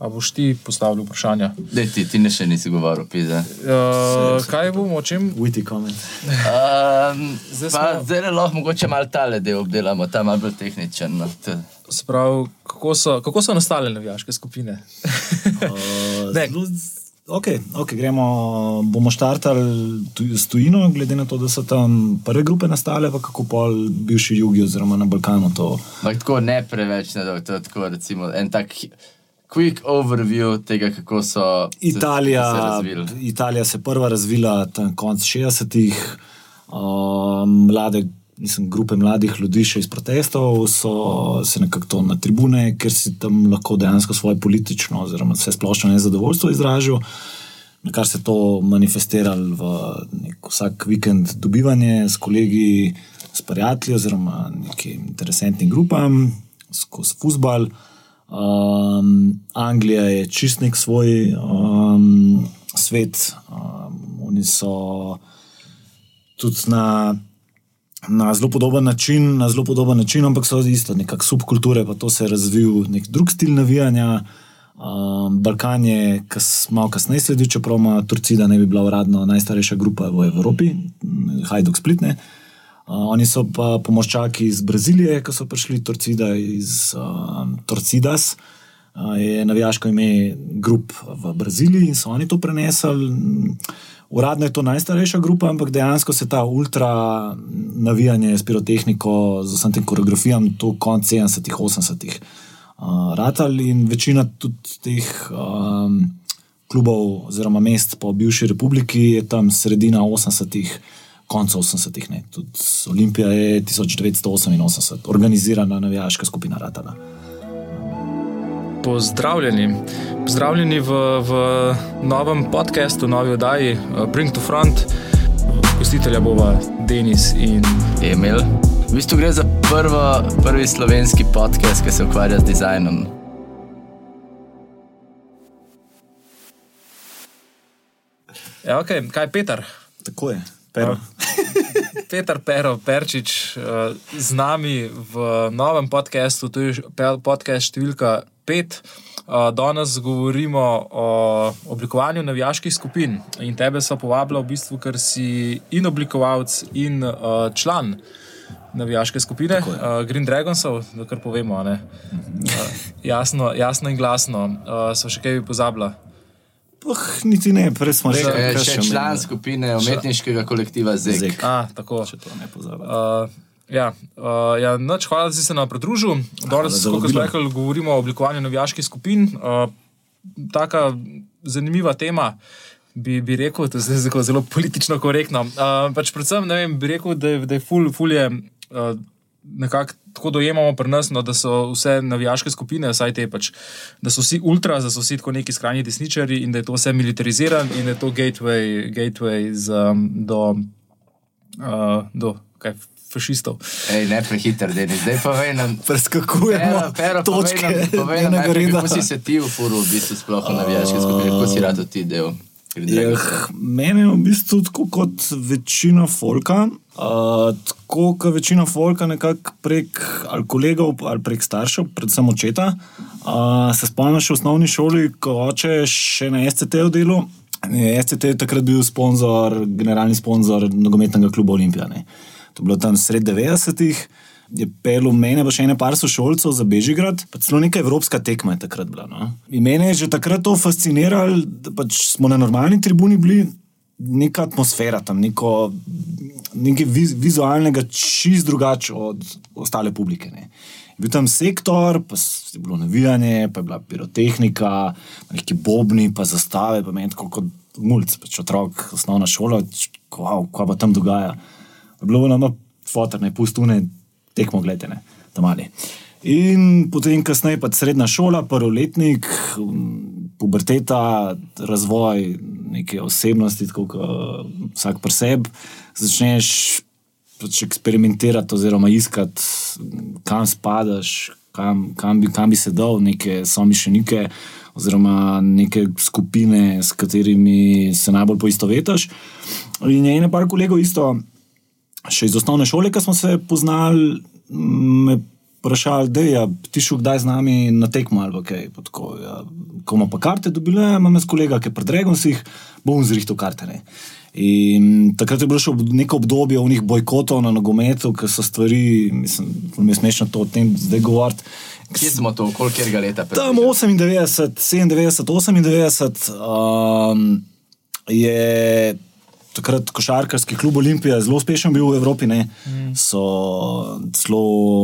A boš ti postavil vprašanja? Dej, ti, ti ne še nisi govoril, pizze. Uh, kaj bomo, o čem? Witty comment. Um, Zdaj zdaj smo- zdaj lahko mogoče malo tale del obdelamo, ta malo bolj tehničen. No. Sprav, kako, so, kako so nastale navijaške skupine? Uh, Ne. zelo Okay, okay, gremo, bomo štartali tu- s tujino, glede na to, da so tam prve grupe nastale, pa kako pol bivši jugi oziroma na Balkanu to. Ampak tako ne preveč, ne, to je tako recimo en tak quick overview tega, kako so se- Italija, se razvili. Italija se je prva razvila tam konec 60-ih, uh, mlade. Mislim, grupe mladih ljudi še iz protestov so se nekako na tribune, ker si tam lahko dejansko svoje politično, oziroma vse splošno nezadovoljstvo izražal, na kar se je to manifestiralo v nek vsak vikend dobivanje s kolegi, s prijatelji oziroma nekim interesantnim grupam, skozi futbal. Um, Anglija je čist nek svoj um, svet, um, oni so tudi na, na zelo podoben način, na zelo podoben način, ampak so isto, nekakšne subkulture, pa to se je razvil nek drug stil navijanja. Um, Balkan je kas, malo kasneje sledil, čeprav ima Turčija, ne bi bila uradno najstarejša grupa v Evropi, Hajduk Splitne. Uh, oni so pa pomočaki iz Brazilije, ko so prišli Torcida iz um, Torcidas, uh, je navijaško ime grup v Braziliji in so oni to prenesli. Uradno je to najstarejša grupa, ampak dejansko se ta ultra navijanje s pirotehniko, z vsem tem koreografijam, to konc 70-ih, 80-ih. Uh, ratal in večina tudi teh um, klubov oziroma mest po bivši republiki je tam sredina 80-ih, konca 80-ih. ne. Tudi Olimpija je 1988, organizirana navijaška skupina Ratala. Pozdravljeni. Pozdravljeni v, v novem podkastu, novi oddaji uh, Bring to Front. Gostitelja bova Denis in Emil. V bistvu gre za prvo, prvi slovenski podcast, ki se ukvarja z dizajnom. Ja, okay. Kaj je Peter? Tako je, pero. Peter Pero Perčič uh, z nami v novem podkastu, to je podcast številka 5. Uh, danes govorimo o oblikovanju navijaških skupin in tebe so povabila v bistvu, ker si in oblikovalec, in uh, član navijaške skupine uh, Green Dragonsov, da kar povemo. Uh, jasno, jasno in glasno. Uh, so še kaj pozabila? Puh, niti ne, prej smo rekli, Še, kaj še še član omenjamo. skupine umetniškega kolektiva ZEK. Zek. A, tako. Če to ne pozabi. Uh, ja, uh, ja noč, hvala, da si se nam pridružil. Danes, kot smo rekli, govorimo o oblikovanju navijaških skupin. Uh, taka zanimiva tema. Bi, bi rekel, da je zelo, zelo politično korektno. Uh, pač predvsem ne vem, bi rekel, da je, da je ful, ful je uh, nekako tako dojemamo pri nas, no, da so vse navijaške skupine, vsaj te pač, da so vsi ultra, da so vsi tako neki skrajni desničari in da je to vse militarizirano in da je to gateway, gateway z, um, do, uh, do kaj, fašistov. Ej, ne prehiter, Denis, zdaj povej nam. Preskakujemo Pero, pero, povej točke nam, povej nam najprej, reda. kako si se ti ufuril v bistvu sploh v navijaške skupine, kako si rad ti del. Eh, Mene je v bistvu tako kot večina folka. Uh, tako kot večina folka, nekako prek ali kolegov ali prek staršev, predvsem očeta. Uh, se spomnim še v osnovni šoli, ko oče še na SCT-u delu. SCT je takrat bil sponzor, generalni sponzor nogometnega kluba Olimpija. Ne. To je bilo tam sred 90-ih. Je pel mene, pa še ene par sošolcev za Bežigrad, pa celo neka evropska tekma je takrat bila. No? In mene je že takrat to fasciniralo, da pač smo na normalni tribuni bili, neka atmosfera tam, neko, nekaj viz, vizualnega, čist drugače od ostale publike. Ne? Je Bil tam sektor, pa je bilo navijanje, pa je bila pirotehnika, neki bobni, pa zastave, pa meni tako kot mulj, pač otrok, osnovna šola, wow, kaj pa tam dogaja. Je Bilo nam fotor, ne pustune, tekmo gledene, tam ali. In potem, kasneje, pa srednja šola, prvoletnik, puberteta, razvoj neke osebnosti, tako kot vsak pri sebi, začneš pač eksperimentirati, oziroma iskati, kam spadaš, kam, kam, bi, kam bi se dal, neke somišljenike, oziroma neke skupine, s katerimi se najbolj poistovetiš. In je ena par kolegov isto, še iz osnovne šole, ki smo se poznali, me vprašali, da je ti šel kdaj z nami na tekmo ali kaj. Pa tako, ja. Ko imamo pa karte, dobile, imam jaz kolega, ki je pred Dragonsih, bom zrihtel karte. Ne. In takrat je bilo še neko obdobje unih bojkotov na nogometu, ker so stvari, mislim, mi je smešno to o tem zdaj govoriti. Kje smo to, koliko je leta? Tam približno? 98, 97, 98 um, je takrat košarkarski klub Olimpija zelo uspešen bil v Evropi. Ne? So celo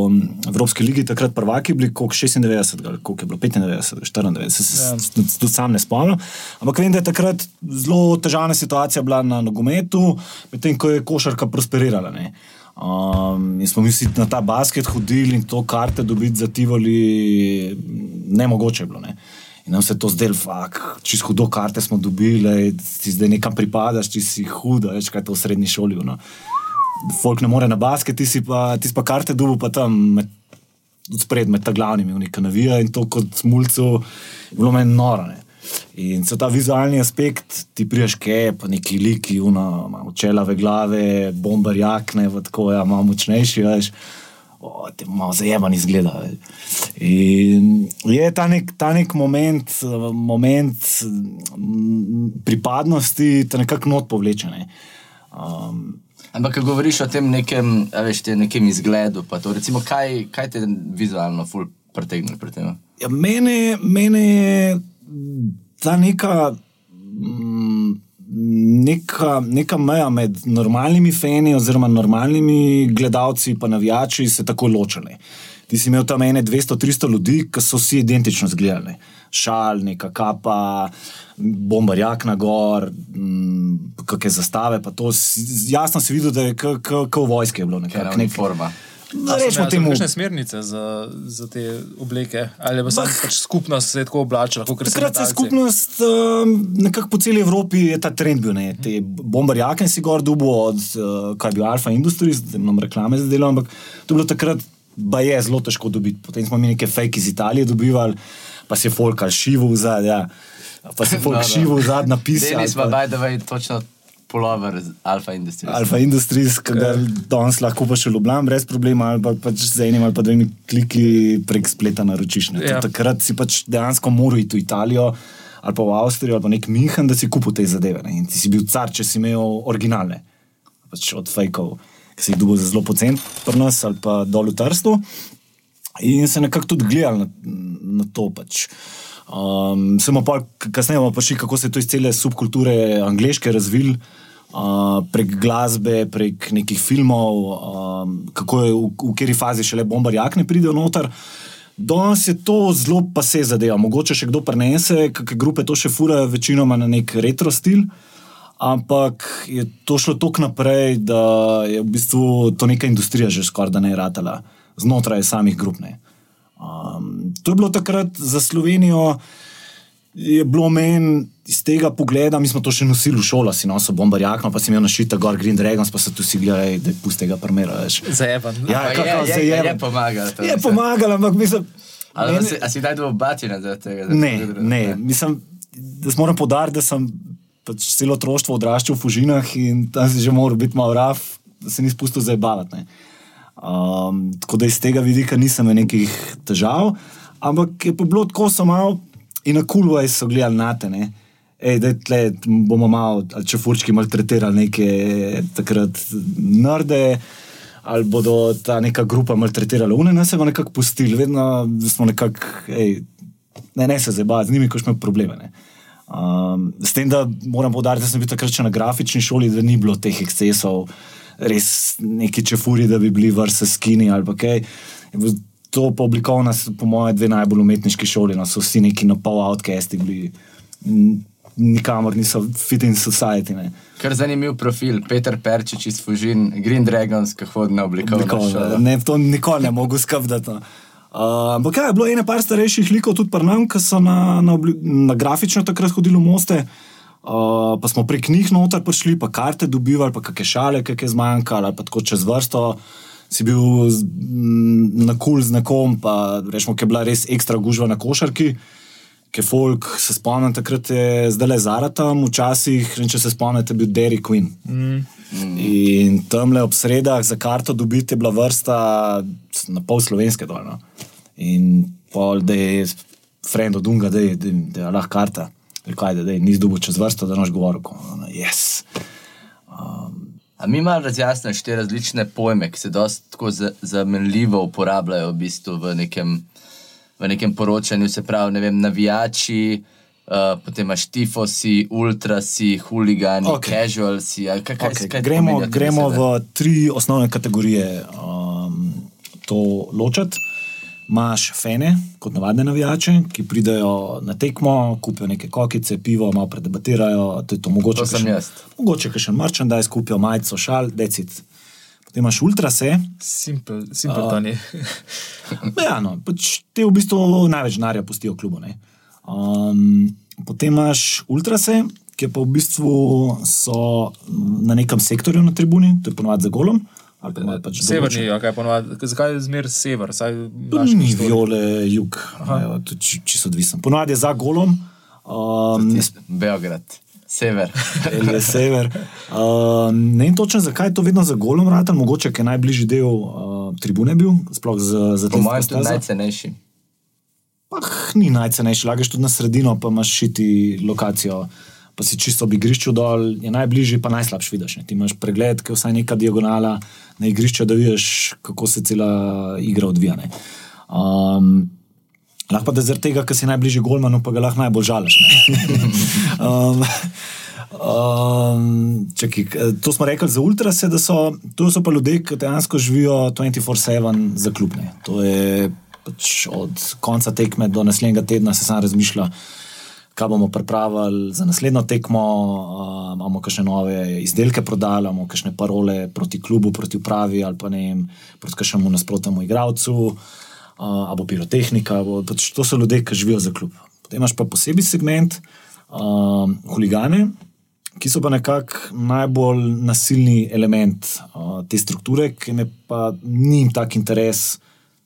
v Evropski ligi takrat prvaki bili, koliko 96, ali koliko je bilo 95, 94, se, se, Ja. tudi sam ne spomnim. Ampak vem, da je takrat zelo težavna situacija bila na nogometu, medtem ko je košarka prosperirala. Ne? Um, in smo mi vsi na ta basket hodili in to karte dobiti za Tivoli, ne mogoče je bilo. Ne? In nam se to zdelo, fak, čez hudo karte smo dobili, ti zdaj nekam pripadaš, ti si huda, več kaj to v srednji šoli. No. Folk ne more na basket, ti si pa, ti si pa karte dubu, pa tam med, spred med ta glavnimi, unika navija in to kot mulcu je bilo meni noro. Ne. In so ta vizualni aspekt, ti priješ kaj, pa neki liki, imamo čelave glave, bombar jakne, tako, ja, malo močnejši, veš. O, te malo zajeman izgleda. In je ta nek, ta nek moment, moment mm, pripadnosti, te nekako not povleče. Ne. Um, Ampak, ko govoriš o tem nekem, veš, tem nekem izgledu, pa to, recimo, kaj, kaj te vizualno ful pritegne pri tem? Ja, mene, mene je ta neka, neka, neka meja med normalnimi fani oziroma normalnimi gledalci in navijači se tako ločile. Ti si imel tam ene 200-300 ljudi, ki so vsi identično izgledali. Šal, neka kapa, bombarjak na gor, mm, kakšne zastave. pa To, jasno si videl, da je kot v vojski bilo Kaj je nekako. Nek, uniforma? Rečemo temu. Kakšne smernice za, za te obleke? Ali pa samo pač skupnost se je tako oblačila, Takrat se je skupnost, um, nekako po celi Evropi je ta trend bil. Ne? Te bombarjake si gor dubo od, uh, kaj je bil Alfa Industries, da imam reklame za delo, ampak to je bilo takrat, pa je zelo težko dobiti. Potem smo mi neke fake iz Italije dobivali, pa se je folk ali šivo v zadnji, ja. pa se je folk No, no. šivo v zadnji napisal. Zdaj nismo, by the way, točno polover z Alfa Industries. Alfa Industries, ki ga danes lahko pa še Ljubljana brez problema, ali pa pač z enim ali pa dvemi kliki prek spleta naročiš. To Ja. Takrat si pač dejansko moral iti v Italijo ali pa v Avstrijo ali pa nek Minhen, da si kupil te zadeve. Ne. In ti si bil car, če si imel originalne, pač od fejkov, ki si jih dobil za zelo pocen, pri nas ali pa dol v Trstu. In se nekako tudi gledali na, na to. Pač. Um, Samo pa kasneje bomo pa šli, kako se je to iz cele subkulture angleške razvil, uh, prek glasbe, prek nekih filmov, um, kako je v, v kateri fazi šele bombarjak ne pridejo noter. Danes je to zelo pa se zadeva. Mogoče še kdo prenese, kakšne grupe to še furajo, večinoma na nek retro stil. Ampak je to šlo tako naprej, da je v bistvu to neka industrija že skoraj da ne je ratala znotraj samih grup. ne. Um, to je bilo takrat za Slovenijo, je bilo meni iz tega pogleda, mi smo to še nosili v šolo, si nosil bombarjakno, pa si imel našita gor Green Dragons, pa se tu si gledali, da je pustega primera. veš. Zajeban. Ja, Pa je- kako je- zajeban. je pomagalo to, Je mislim. pomagalo, ampak mislim. Ali meni- si, si daj dobil batina za tega? za Ne, tega, da- ne, mislim, da moram podariti, da sem pač celo otroštvo odraščal v Fužinah in tam si že moral biti malo raf, da se ni spustil zabavati. Um, tako da iz tega vidika nisem imel nekih težav, ampak je pa bilo tako samo in na kulvaj so gledali na te. Ne. Ej, da tle bomo malo, ali če furčki maltretirali neke takrat nerde, ali bodo ta neka grupa maltretirala une, nas je pa nekako pustili, vedno smo nekako, ej, ne, ne se zabavati, z njimi, ko smo imeli probleme. Ne. Um, s tem, da moram povdariti, da sem bil takrat še na grafični šoli, da ni bilo teh ekscesov, res neki čefuri, da bi bili vrste skini ali kaj. To pa oblikovna, po mojem, dve najbolj umetniški šoli, no, so vsi neki na pol outcasti bili, nikamor niso fit in society. Ne. Kar zanimiv profil, Peter Perčič iz Fužin, Green Dragons, ki hodi na oblikovno šolo. ne, to nikoli ne mogu skrbeti. no. Uh, Ampak ja, je bilo ene par starejših likov tudi pri nam, ki so na, na, na grafično takrat hodili v moste. Uh, pa smo prek njih noter prišli, pa karte dobivali, pa kakšne šale, ki je zmanjkalo, pa tako čez vrsto. Si bil z- m, na kul z nekom, pa rečemo, ki je bila res ekstra gužva na košarki. Ki je folk, se spomnim, takrat je zdaj le Zara tam, včasih, če se spomnite, bil Derry Queen. Mm. In tam le ob sredah za karto dobiti je bila vrsta, na pol slovenske dolno. In pol, da je friend od Unga, da je, da je lahko karta. Kaj, da, da je nis dubo čez vrsto, da noš govoril, no, yes. A mi malo razjasniš te različne pojme, ki se dosta zamenljivo uporabljajo v bistvu v nekem, v nekem poročanju, se pravi, ne vem, navijači, uh, potem imaš tifosi, ultrasi, huligani, okay. Casualsi. Kaj, kaj, Okay, kaj gremo gremo v tri osnovne kategorije um, to ločiti. Imáš fene, kot navadne navijače, ki pridejo na tekmo, kupijo neke kokice, pivo, malo predebatirajo. To, je to, mogoče To sem kakšen- jaz. Mogoče še merchandise, kupijo majico, šal, decit. Potem imaš ultrase, Simple, simple uh. Tony. Ja, no, pač te v bistvu največ denarja pustijo klubu. ne. Um, potem imaš ultrase, ki pa v bistvu so na nekem sektorju na tribuni, to je ponovadi za golom. Ali pa imajo Pač Severni, okay, ponovadi, zakaj je zmer sever? Ni viole, jug, to či- čisto odvisno. Ponovadi je za golom. Um, ne Beograd, sever. Je sever. Uh, ne vem točno, zakaj je to vedno za golom rad, mogoče je najbližji del uh, tribune bil, sploh za, za Po mojem, atletsko tudi stazo. najcenejši. Pah, ni najcenejši, lagaš tudi na sredino, pa imaš šiti lokacijo, pa si čisto ob igrišču dol, je najbližji, pa najslabši vidiš. Ne. Ti imaš pregled, ki je vsaj neka diagonala na igrišču, da vidiš, kako se cela igra odvija. ne. Um, lahko pa da zaradi tega, ker si najbližji golmanu, pa ga lahko najbolj žališ. um, Um, čaki, to smo rekli za ultrase, da so so pa ljudje, ki dejansko živijo 24-7 za klubne. To je pač od konca tekme do naslednjega tedna se sam razmišlja, kaj bomo pripravili za naslednjo tekmo, uh, imamo kakšne nove izdelke prodali, imamo kakšne parole proti klubu, proti upravi ali pa ne vem, proti kakšnemu nasprotnemu igralcu, uh, ali bo pirotehnika. Bo, pač to so ljudje, ki živijo za klub. Potem imaš pa posebej segment, um, huligane, ki so pa nekako najbolj nasilni element uh, te strukture, ki me pa ni jim tak interes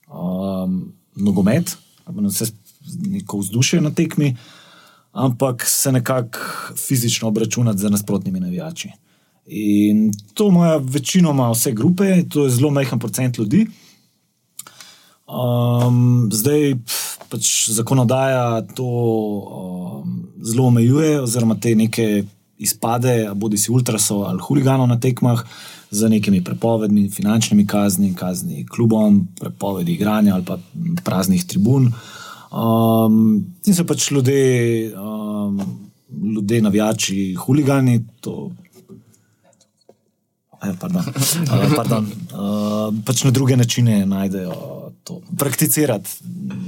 um, nogomet, ali pa vse neko vzdušje na tekmi, ampak se nekako fizično obračunati z nasprotnimi navijači. In to imajo večinoma vse grupe, to je zelo majhen procent ljudi. Um, zdaj pač zakonodaja to um, zelo omejuje, oziroma te neke izpade, bodi si ultrasov ali huliganov na tekmah, z nekimi prepovedmi, finančnimi kazni, kazni klubom, prepovedi igranja ali pa praznih tribun. Um, in so pač ljudje, um, ljudje navijači, huligani. To, Eh, pardon. Uh, pardon. Uh, pač na druge načine najdejo to. Prakticirati.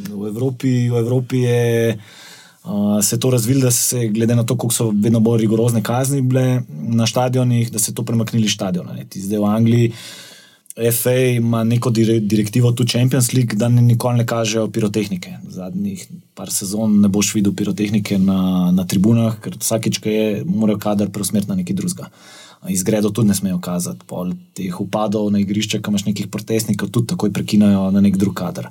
V Evropi, v Evropi je uh, se to razvilo, da se glede na to, koliko so vedno bolj rigorozne kazni bile na stadionih, da se to premaknili stadiona. ne. Ti Zdaj v Angliji. FA ima neko dire- direktivo, tu Champions League, da ni- nikoli ne kažejo pirotehnike. Zadnjih par sezon ne boš videl pirotehnike na, na tribunah, ker vsakič, ko je, morajo kader preusmeriti na nekaj drugega. Izgredov tudi ne smejo kazati, pol teh upadov na igrišče, ko imaš nekih protestnikov, tudi takoj prekinajo na nek drug kader.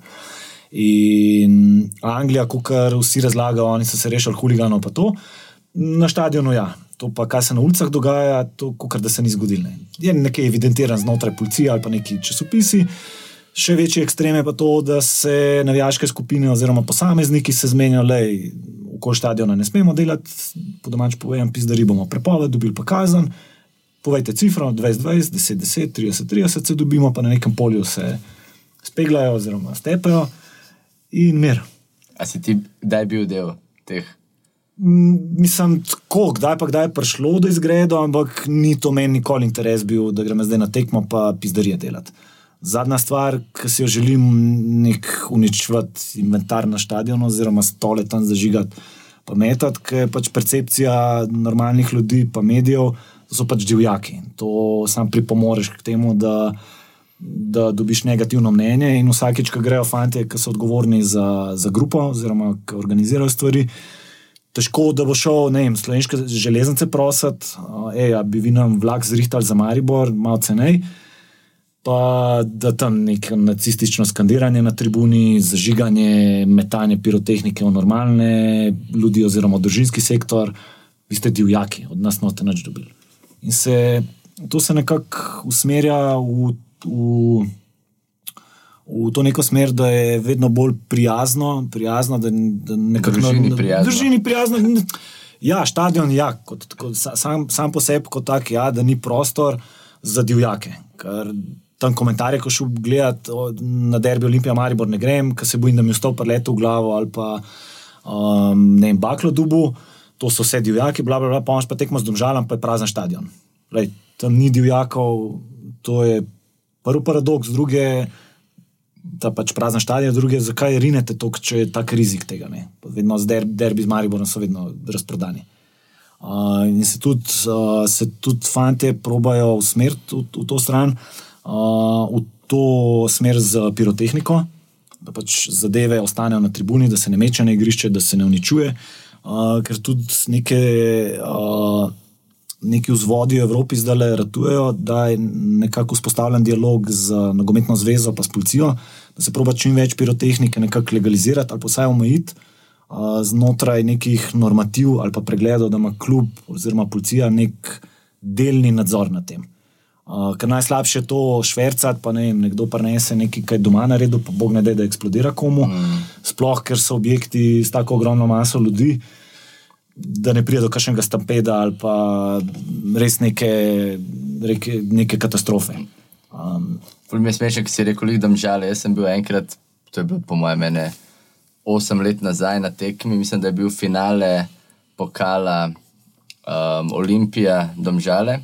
In Anglija, kot vsi razlagajo, oni so se rešili huliganov, pa to. Na stadionu, ja, to pa, kaj se na ulicah dogaja, to, kot da se ni zgodilo. ne. Je nekaj evidentiran znotraj policije ali pa neki časopisi. Še večji ekstrem je pa to, da se navijaške skupine oziroma posamezniki se zmenijo, da okoli stadiona ne smemo delati, po domač povem, pizdari bomo prepoved, dobili pa kazen. Povejte cifro, 20-20, 10-10, 30-30 se dobimo, pa na nekem polju se speglajo oziroma stepejo in mir. A si ti kdaj bil del teh? Mislim, tako, kdaj pa kdaj je prišlo do izgreda, ampak ni to meni nikoli interes bil, da gremo zdaj na tekmo pa pizdarije delati. Zadnja stvar, ki si jo želim, nek uničevati inventar na stadionu, oziroma stole tam zažigati, pa metati, ker je pač percepcija normalnih ljudi, pa medijev, da so pač divjaki. To sam pripomoreš k temu, da, da dobiš negativno mnenje, in vsakeč, ko grejo fanti, ki so odgovorni za, za grupo, oziroma ki organizirajo stvari težko, da bo šel, ne vem, slovenske železnice prositi, da bi vi nam vlak zrihtali za Maribor, malo cenej. Pa da tam neko nacistično skandiranje na tribuni, zažiganje, metanje pirotehnike v normalne ljudi, oziroma družinski sektor, vi ste divjaki, od nas note nič dobili. In se to se nekako usmerja v, v, v to neko smer, da je vedno bolj prijazno, prijazno da, da nekako Družini da- prijazno. Družini prijazno. Ja, stadion je ja, kot, kot, sa- sam, sam po sebi kot tak, ja, da ni prostor za divjake. Ker tam komentarje, ko šel gledati o- na derbi Olimpija Maribor, ne grem, ker se bojim, da mi vstopa leto v glavo ali pa um, ne vem, baklo dubu, to so vse divjaki, bla, bla, bla, pa imaš pa tekmo z domžalom, pa je prazen stadion. Lej, tam ni divjakov, to je prvi paradoks, druge. Da pač prazen stadion, druge, zakaj rinete to, če je tak rizik tega. Ne? Vedno z der, derbi z Mariborom so vedno razprodani. Uh, in se tudi, uh, se tudi fanti probajo usmeriti v, v to stran, uh, v to smer z pirotehniko, da pač zadeve ostanejo na tribuni, da se ne meče na igrišče, da se ne uničuje. Uh, ker tudi neke, uh, neki vzvodi v Evropi zdaj le ratujejo, da je nekako vzpostavljen dialog z nogometno zvezo pa s policijo, da se proba čim več pirotehnike nekako legalizirati ali pa vsaj omejiti uh, znotraj nekih normativ ali pa pregledov, da ima klub oziroma policija nek delni nadzor nad tem. Uh, ker najslabše je to švrcati, pa ne vem, nekdo prenese nekaj, kaj doma naredil, pa bog ne da, da eksplodira komu. Mm. Sploh, ker so objekti s tako ogromno maso ljudi, da ne pride do kakšnega stampeda ali pa res neke, reke, neke katastrofe. Um, Ful mi je smešno, ki si rekel, da žal. Jaz sem bil enkrat, to je bilo po mojem mene, osem let nazaj na tekmi, mislim, da je bil finale pokala um, Olimpija Domžale.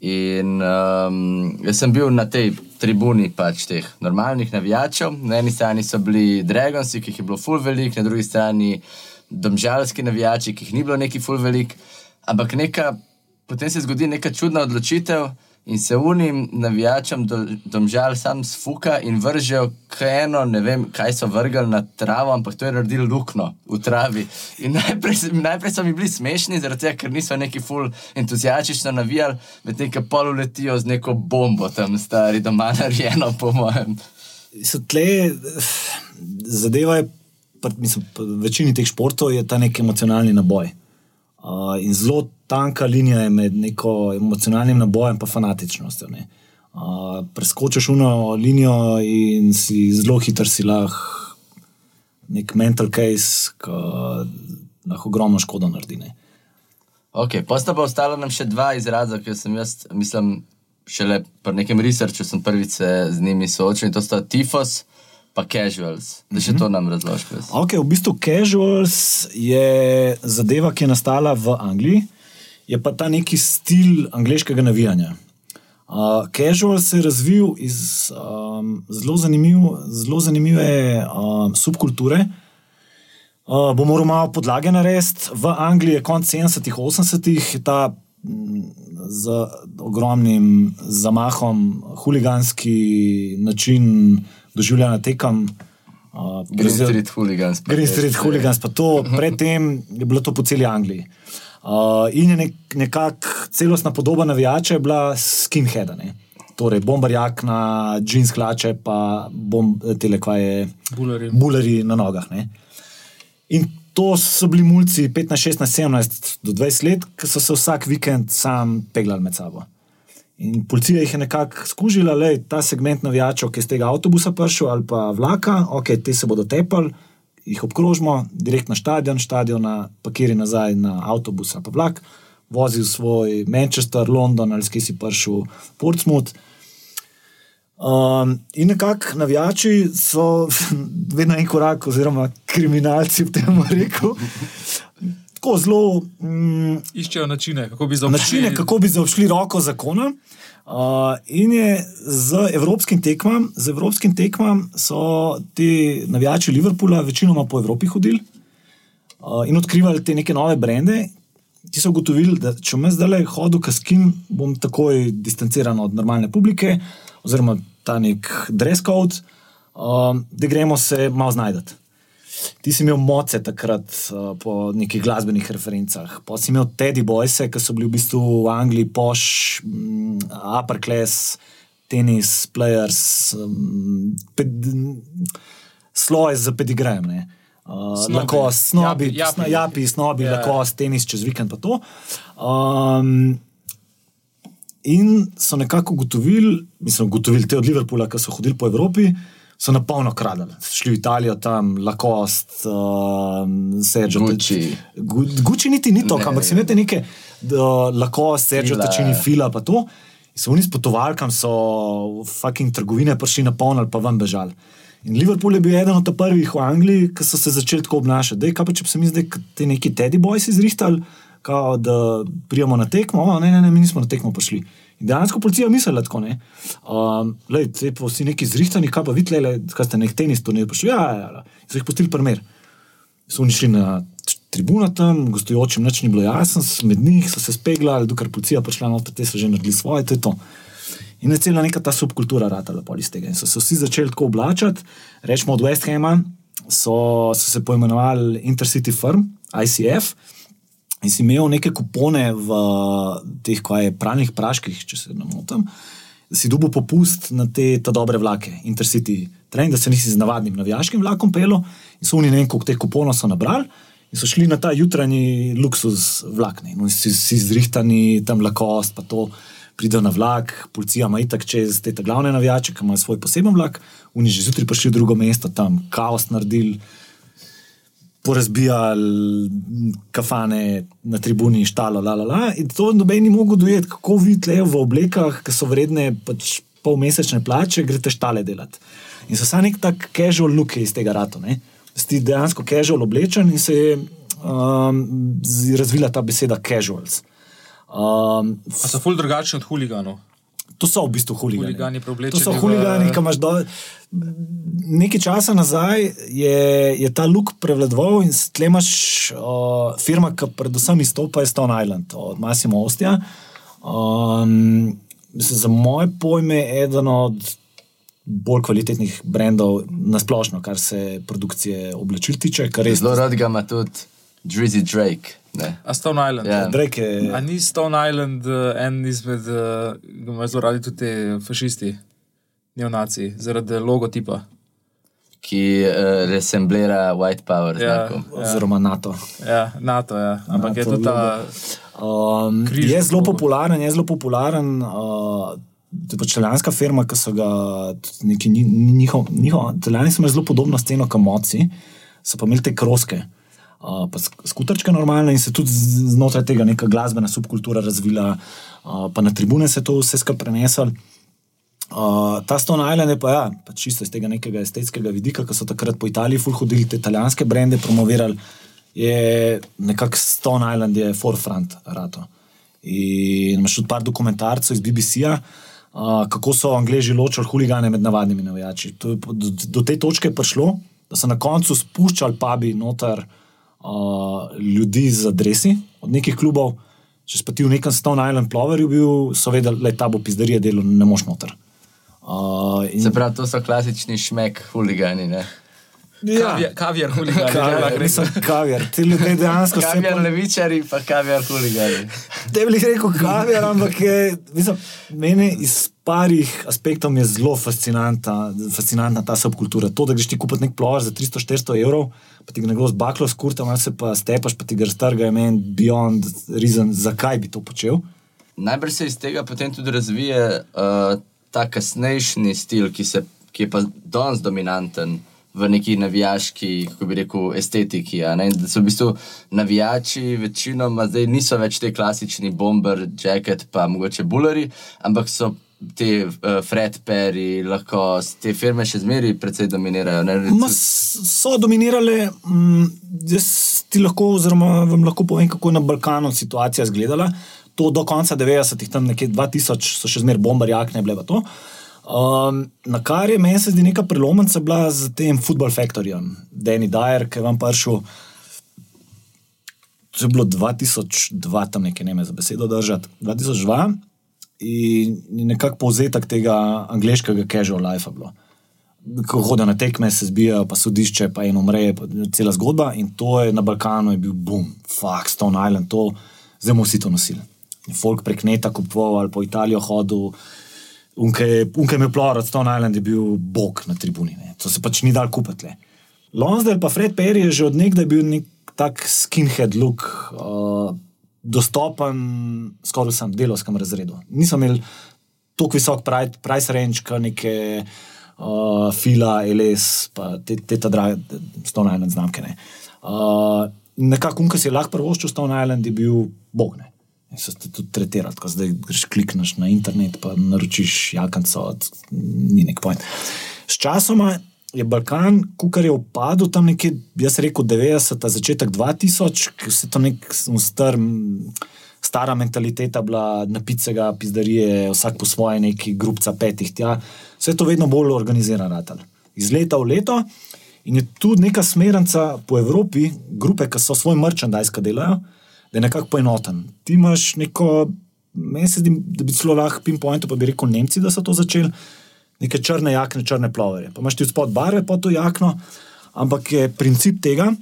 In um, jaz sem bil na tej tribuni pač teh normalnih navijačev. Na eni strani so bili Dragonsi, ki jih je bilo full velik, na drugi strani domžalski navijači, ki jih ni bilo neki full velik. Ampak neka, potem se zgodi neka čudna odločitev in se unim navijačem do, domžal sam sfuka in vržejo eno, ne vem, kaj so vrgli na travo, ampak to je naredil lukno v travi. In najprej, najprej so mi bili smešni, zaradi tega, ker niso neki full entuzijastično navijali, medtem ko pol letijo z neko bombo tam stari doma narejeno, po mojem. so tle, zadeva je, pa, mislim, v večini teh športov je ta nek emocionalni naboj. Uh, in zelo tanka linija je med neko emocionalnim nabojem in fanatičnostjo. ne. Uh, preskočiš uno linijo in si zelo hiter si lahko nek mental case, ki lahko ogromno škodo naredi. Ne. Ok, posta pa ostala nam še dva izraza, ki sem jaz, mislim, šele pri nekem researchu sem prvič se z njimi soočil in to sta tifos pa casuals. Da še to nam razložiš. prosim. Okay, v bistvu casuals je zadeva, ki je nastala v Angliji, je pa ta neki stil angliškega navijanja. Uh, casual se je razvil iz um, zelo, zanimiv, zelo zanimive um, subkulture. Uh, bom moral malo podlage narediti. V Angliji je konec 70-ih, 80-ih je ta mm, z ogromnim zamahom huliganski način doživljanja tekem. Uh, Green Street Hooligans. Green Street Hooligans, pa to, predtem je bilo to po celi Angliji. Uh, in je nek, nekako celostna podoba navijača je bila skinheada. Ne? Torej, bombarjak na džins hlače, pa bom, tele, kaj je. Bulerji. Bulerji na nogah. Ne? In to so bili mulci 15, 16, 17 do 20 let, ki so se vsak vikend sam peglali med sabo. In policija jih je nekako skužila, da je ta segment navijačev, ki je z tega avtobusa prišel ali pa vlaka, ok, te se bodo tepali, jih obkrožimo, direkt na stadion, stadiona, pakiri nazaj na avtobus ali pa vlak, vozil svoj Manchester, London ali skaj si prišel Portsmouth. Um, in nekako navijači so vedno en korak, oziroma kriminalci, v tem rekel. Tako zelo mm, Iščejo načine, kako bi zaobšli. načine, kako bi zaobšli roko zakona. Uh, in je z evropskim tekmam, z evropskim tekmam so ti navijači Liverpoola večinoma po Evropi hodili uh, in odkrivali te neke nove brende. Ti so ugotovili, da če jaz zdaj hodil kaskin, bom takoj distanciran od normalne publike, oziroma ta nek dress code, um, da gremo se malo znajdati. Ti si imel moce takrat uh, po nekih glasbenih referencah, pa si imel Teddy Boyse, ki so bili v bistvu v Angliji poš, um, upper class, tenis, players, um, ped, sloj z pedigrejem. ne. Uh, Snobi. Lakost, snobi, Japi, japi. japi, japi snobi, Ja. yeah. lakost, tenis čez vikend pa to. Um, In so nekako ugotovili, mislim, ugotovili te od Liverpoola, ki so hodili po Evropi, so na polno kradali. Šli v Italijo, tam Lacoste, uh, Sergio. Gucci. Gu- Gucci niti ni to, Ne. ampak si imate neke uh, Lacoste, Sergio, Fila. Tačini, Fila, pa to. In so oni s potovalkam, so fucking trgovine prišli na polno ali pa vam bežali. In Liverpool je bil eden od prvih v Angliji, ki so se začeli tako obnašati. Dej, kaj pa če bi se mi zdaj te neki Teddy Boys izrihtali, kao, da prijemo na tekmo, o, ne, ne, ne, mi nismo na tekmo prišli. In dejansko policija mislila tako, ne. Um, lej, te pa vsi neki zrihtani, kaj pa vidite, kaj ste nek tenis turnir prišli, ja, ja, ja, so jih pustili primer. So oni šli na tribuno tam, gostujočim nič ni bilo jasno, med njih so se speglali, dokler policija prišla noter, te so že naredili svoje, to je to. In je cela neka ta subkultura ratala pol iz tega. In so se vsi začeli tako oblačati, rečemo od West Hama, so, so se poimenovali Intercity Firm, ICF. In si imel neke kupone v teh, kaj je pralnih praških, če se ne motim, da si dobil popust na te dobre vlake, Intercity train, da se nisi z navadnim navijaškim vlakom pelo in so oni ne vem, koliko teh kuponov so nabrali. In so šli na ta jutranji luksus vlak, ne. in oni si, si zrihtani, tam lakost, pa to pridejo na vlak, policija ima itak čez te glavne navijače, ki imajo svoj poseben vlak, oni že zjutraj prišli v drugo mesto, tam kaos naredili, porazbijali kafane na tribuni, štalo, la, la, la. In to noben ni mogel dojeti, kako vi tlejo v oblekah, ki so vredne pač polmesečne plače, greste štale delati. In so samo nek tak casual look iz tega rata. Si dejansko casual oblečen in se je um, razvila ta beseda casuals. Um, A so ful drugačni od huliganov. To so v bistvu huligani. Huligani To so v- huligani, ki imaš dol. Nekaj časa nazaj je, je ta luk prevladoval in tle imaš uh, firma, ki predvsem izstopa, je Stone Island od Massimo Ostja. Um, za moje pojme je eden od bolj kvalitetnih brendov na splošno, kar se produkcije oblačil tiče. Zelo rad ga ima tudi Drizzy Drake. Ne. A Stone Island. Ja. Drake je. A ni Stone Island uh, en izmed, uh, ga imajo zelo radi tudi te fašisti, neonaci, zaradi logotipa. Ki uh, resemblira White Power Ja. znakom. Oziroma NATO. Ja, NATO, ja. Ampak je NATO tudi ta. Um, je zelo logo. popularen, je zelo popularen. Uh, to je pač italijanska firma, ki so ga neki nji- nji- njihov, njihov, italijani so imeli zelo podobno sceno kot moci, so pa imeli te kroske. Uh, pa sk- skuterčke normalne in se tudi znotraj tega neka glasbena subkultura razvila, uh, pa na tribune se to vse skupaj preneslo. Uh, ta Stone Island je pa, ja, pa čisto iz tega nekega estetskega vidika, ki so takrat po Italiji ful hodili te italijanske brende, promovirali, je nekako Stone Island je forefront rato. In imaš tudi par dokumentarcev iz BBC-ja, uh, kako so Angleži ločili huligane med navadnimi navijači. To je Do, do te točke prišlo, da so na koncu spuščali pubi noter uh, ljudi z adresi od nekih klubov. Če si pa ti v nekem Stone Island ploverju bil, so vedeli, da ta bo pizdarija delo, ne moš noter. Uh, in, Se pravi, to so klasični šmek huligani. Ne? ja, Kavijar, kavijar huligani. kaviar, ja, nisem kaviar, ti ljudje dejansko se Kaviar levičari, pa kaviar huligani. Ne bi rekel kaviar, ampak je, mislim, meni iz parih aspektov je zelo fascinantna, fascinantna ta subkultura. To, da greš ti kupiti nek plovar za 300-400 evrov, pa ti ga nekdo z baklo skurta, malo se pa stepaš, pa ti ga raztrga, je meni beyond reason, zakaj bi to počel. Najbrž se iz tega potem tudi razvije uh, ta kasnejši stil, ki, se, ki je pa danes dominanten v neki navijaški, kako bi rekel, estetiki. Da so v bistvu navijači večinoma zdaj niso več te klasični bomber, jacket, pa mogoče bulari, ampak so. Te uh, Fred Perry, lahko te firme še zmeraj precej dominirajo. Ne? Ma, so dominirale, mm, jaz ti lahko, oziroma vam lahko povem, kako je na Balkanu situacija izgledala. To do konca 90-ih, tam nekje 2000, so še zmeraj bombarji, akne, bile pa to. Um, na kar je meni se zdi neka prelomnica bila z tem Football Factoryjem, Danny Dyer, ki je vam prišel. To je bilo 2002, tam nekaj ne me za besedo držati. 2002 in in nekako povzetek tega angliškega casual life ko hodijo na tekme, se zbijajo, pa sodišče, pa eno umre, cela zgodba. In to je na Balkanu je bil boom, fuck, Stone Island, to zdaj bomo vsi to nosili. Folk prek neta kupoval po Italijo hodil. Unke je plor, od Stone Island je bil bog na tribuni, ne. to se pač ni dal kupiti. le. Lonsdale pa Fred Perry je že od nekdaj bil nek tak skinhead look, uh, dostopen skoraj vsem delovskem razredu. Niso imeli tako visok pri- price range, kot neke uh, Fila, LS, pa te, te ta drage, Stone Island znamke. Ne. Uh, nekako, ki si je lahko prvoščil Stone Island, je bil bog. Ne. In so te tudi tretirali, tako zdaj greš klikneš na internet, pa naročiš jakanco, ni nek point. S časoma je Balkan, kukar je upadel tam nekje, jaz rekel 90, začetek 2000, ker se to nek star, stara mentaliteta bila napicega, pizdarije, vsak po svoje neki grupca petih, tja. Vse to vedno bolj organizirano, iz leta v leto. In je tudi neka smernica po Evropi, grupe, ki so svoj merchandise delajo, da je nekako poenoten. Ti imaš neko, meni se zdi, da bi celo lahko pinpointu, pa bi rekel Nemci, da so to začeli neke črne jakne, črne plovere. Pa imaš ti spod barve pod to jakno, ampak je princip tega,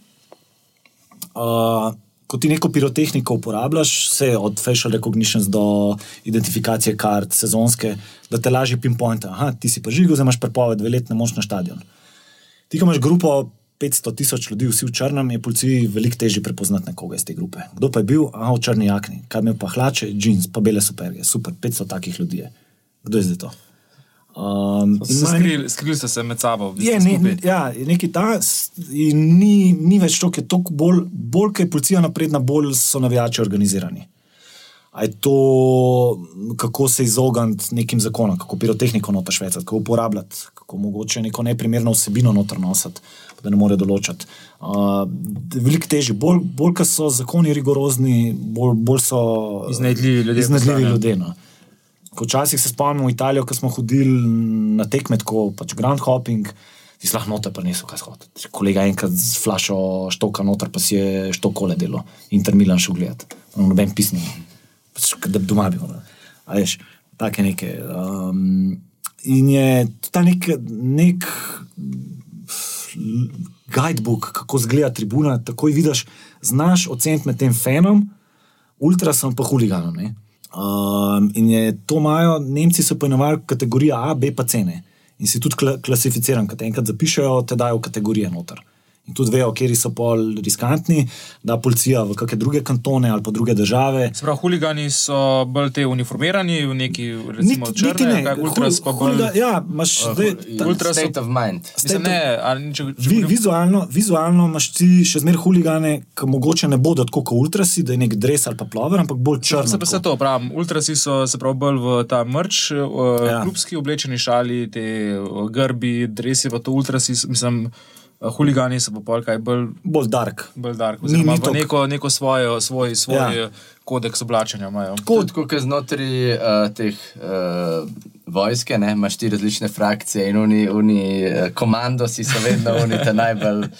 uh, ko ti neko pirotehniko uporabljaš, vse od facial recognition do identifikacije kart, sezonske, da te lažje pinpointa. Aha, ti si pa žigo, zdaj imaš prepoved, dve leti ne moš na stadion. Ti, ko imaš grupo 500 tisoč ljudi, vsi v črnem, je policiji veliko težje prepoznati nekoga iz te grupe. Kdo pa je bil? Aha, v črni jakni, kaj imel pa hlače, jeans, pa bele superge, super, 500 takih ljudi je. Kdo je zdaj to? Um, skrili, skrili ste se med sabo. Je, ne, ja, nekaj ta, ni, ni več to, ki je toliko bolj, bolj ko je policija napredna, bolj so navijači organizirani. A je to, kako se izogniti nekim zakonom, kako pirotehniko nota švecati, kako uporabljati, kako mogoče neko neprimerno vsebino noter nositi, da ne more določati. Uh, Veliko težje, bolj, bolj ko so zakoni rigorozni, bolj, bolj so iznajdljivi ljudje. Iznajdljivi ljudje no. Včasih se spomnim v Italijo, ko smo hodili na tekme, kot pač Grand Hopping, ti si lahko noter, pa niso kaj shoditi. Kolega enkrat z flašo štoka noter, pa si je štokole delo, Intermilan šel gledati, noben pisni, pač, da bi doma bil. A veš, take neke. Um, in je ta nek, nek guidebook, kako zgleda tribuna, takoj vidiš, znaš oceniti med tem fenom, ultrasom pa huliganom. Ne? Um, in je to imajo, Nemci so poimenovali kategorije A, B, pa cene. In si tudi klasificiran, kaj enkrat zapišajo, te dajo kategorije noter in tudi vejo, kje so pol riskantni, da policija v kakšne druge kantone ali pa druge države. Sprav, huligani so bolj te uniformirani v neki, recimo, niti, črne, ne, ultras pa bolj. Huliga, ja, imaš uh, zdaj, ta, ultras state of mind. Mislim, ne, ali, če, če vi, vizualno, vizualno imaš ti še zmer huligane, ki mogoče ne bodo tako kot ultrasi, da je nek dres ali pa plover, ampak bolj črn. Se pa se to pravim, ultrasi so se prav bolj v ta mrč, uh, ja. klubski oblečeni šali, te uh, grbi, dresi, pa to ultrasi, mislim. Eh, huligani so pa pol kaj bolj, bolj dark. Bolj dark ni, ni neko, neko svojo, svoj, svoj ja. kodeks oblačenja. Kot ko je znotraj uh, teh uh, vojske, ne, imaš ti različne frakcije in oni, oni komandosi so vedno oni te najbolj.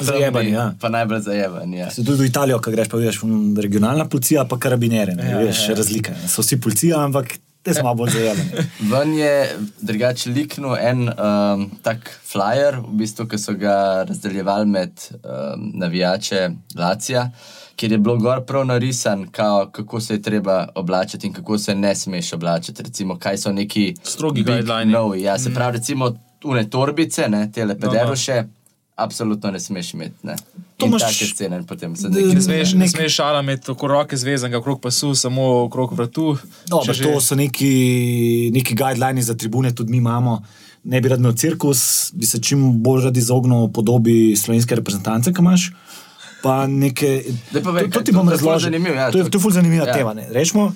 Zajebani, ja. Pa najbolj zajebani. Ja. Se tudi v Italijo, ko greš, pa vidiš regionalna policija, pa karabinere. Ja, veš, ja, ja. razlika. So vsi policija, ampak te smo bolj zajeli. Ven je drugače liknil en um, tak flyer, v bistvu, ki so ga razdeljevali med um, navijače Lacija, kjer je bilo gor prav narisan, kao, kako se je treba oblačiti in kako se ne smeš oblačiti. Recimo, kaj so neki strogi guidelines. Ja, se pravi, recimo, une torbice, ne, tele pederoše. No, Absolutno ne smeš imeti. Ne. To imaš take scene, potem se nekaj ne smeš. Ne smeš šala imeti tako roke zvezane, okrog pasu, samo okrog vratu. No, že... To so neki, neki guidelines za tribune, tudi mi imamo. Ne bi rad imel cirkus, bi se čim bolj rad izognil podobi slovenske reprezentance, ki imaš. Pa neke, pa ve, to, to ti bom razložil. Ja, to je zelo zanimiva ja. tema. Rečemo,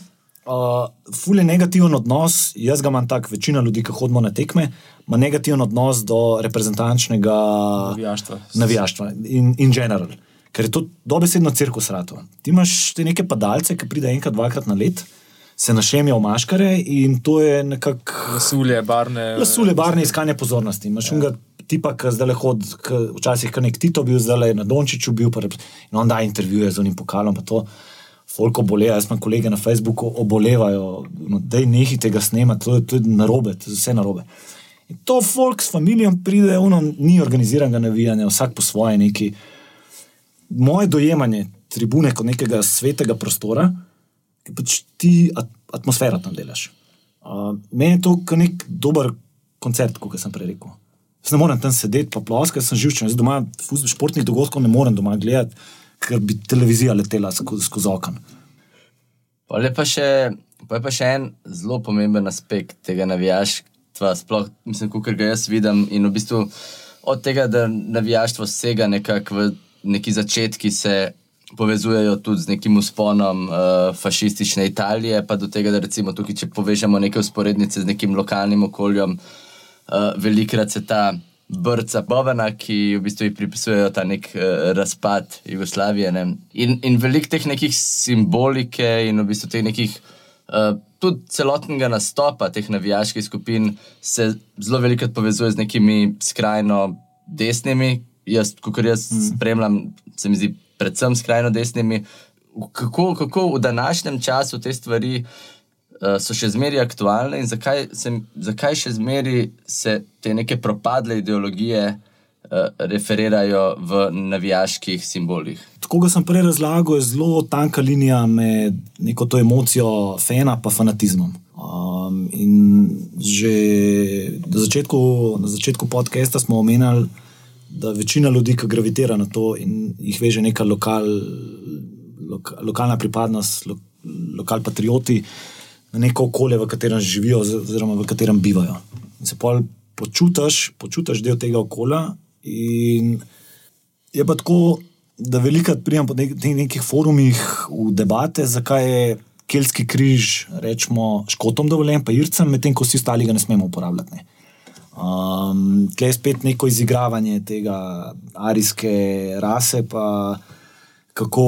Uh, ful je negativen odnos, jaz ga imam tako, večina ljudi, ki hodimo na tekme, ima negativen odnos do reprezentančnega navijaštva. navijaštva in, in general. Ker je to dobesedno cirkus rato. Ti imaš te neke padalce, ki pride enkrat, dvakrat na let, se našemijo v maškare in to je nekako. Lasulje, barne. Lasulje, barne, iskanje pozornosti. Imaš ja. unga tipa, ki zdaj le hodi, včasih kar nek Tito bil, zdaj le na Dončiću bil, pa, in on da intervjuje z unim pokalom folko boleje, jaz imam kolege na Facebooku, obolevajo, no, da je nekaj tega snema, to je, je narobe, to je vse narobe. In to folk s familijom pride, ono, ni organiziranega navijanja, vsak po svoje neki. Moje dojemanje tribune kot nekega svetega prostora, ki pač ti atmosfero tam delaš. Uh, meni je to nek dober koncert, kot sem prej rekel. Jaz ne morem tam sedeti, pa ploskati, sem živčen, jaz doma športnih dogodkov ne morem doma gledati ker bi televizija letela skozi, skozi okno. Pa je pa, še, pa je pa še en zelo pomemben aspekt tega navijaš, navijaštva, sploh, mislim, kot ga jaz vidim. In v bistvu od tega, da navijaštvo sega nekako v neki začetki, se povezujejo tudi z nekim usponom uh, fašistične Italije, pa do tega, da recimo tukaj, če povežemo neke usporednice z nekim lokalnim okoljem, uh, velikrat se ta. Brca Bovena, ki v bistvu pripisujejo ta nek uh, razpad Jugoslavije. Ne? In, in veliko teh nekih simbolike in v bistvu teh nekih uh, tudi celotnega nastopa teh navijaških skupin se zelo veliko povezuje z nekimi skrajno desnimi. Jaz, kot jaz mm. spremljam, se mi zdi, predvsem skrajno desnimi. Kako, kako v današnjem času te stvari uh, so še zmeraj aktualne in zakaj, se, zakaj še zmeraj se te neke propadle ideologije uh, Eh, referirajo v navijaških simbolih. Tako sem prej razlagal, je zelo tanka linija med neko to emocijo fena in fanatizmom. Um, in že na začetku, na začetku podcasta smo omenjali, da večina ljudi, ki gravitira na to in jih veže neka lokal, loka, lokalna pripadnost, lo, lokal patrioti, na neko okolje, v katerem živijo, oziroma v katerem bivajo. In se počutiš, počutiš del tega okolja. In je pa tako, da velikokrat pridem po nek nekih forumih v debate, zakaj je keltski križ, rečemo, škotom dovoljen, pa ircem, medtem ko vsi ostali ga ne smemo uporabljati. Ne. Um, Tle je spet neko izigravanje tega arijske rase, pa kako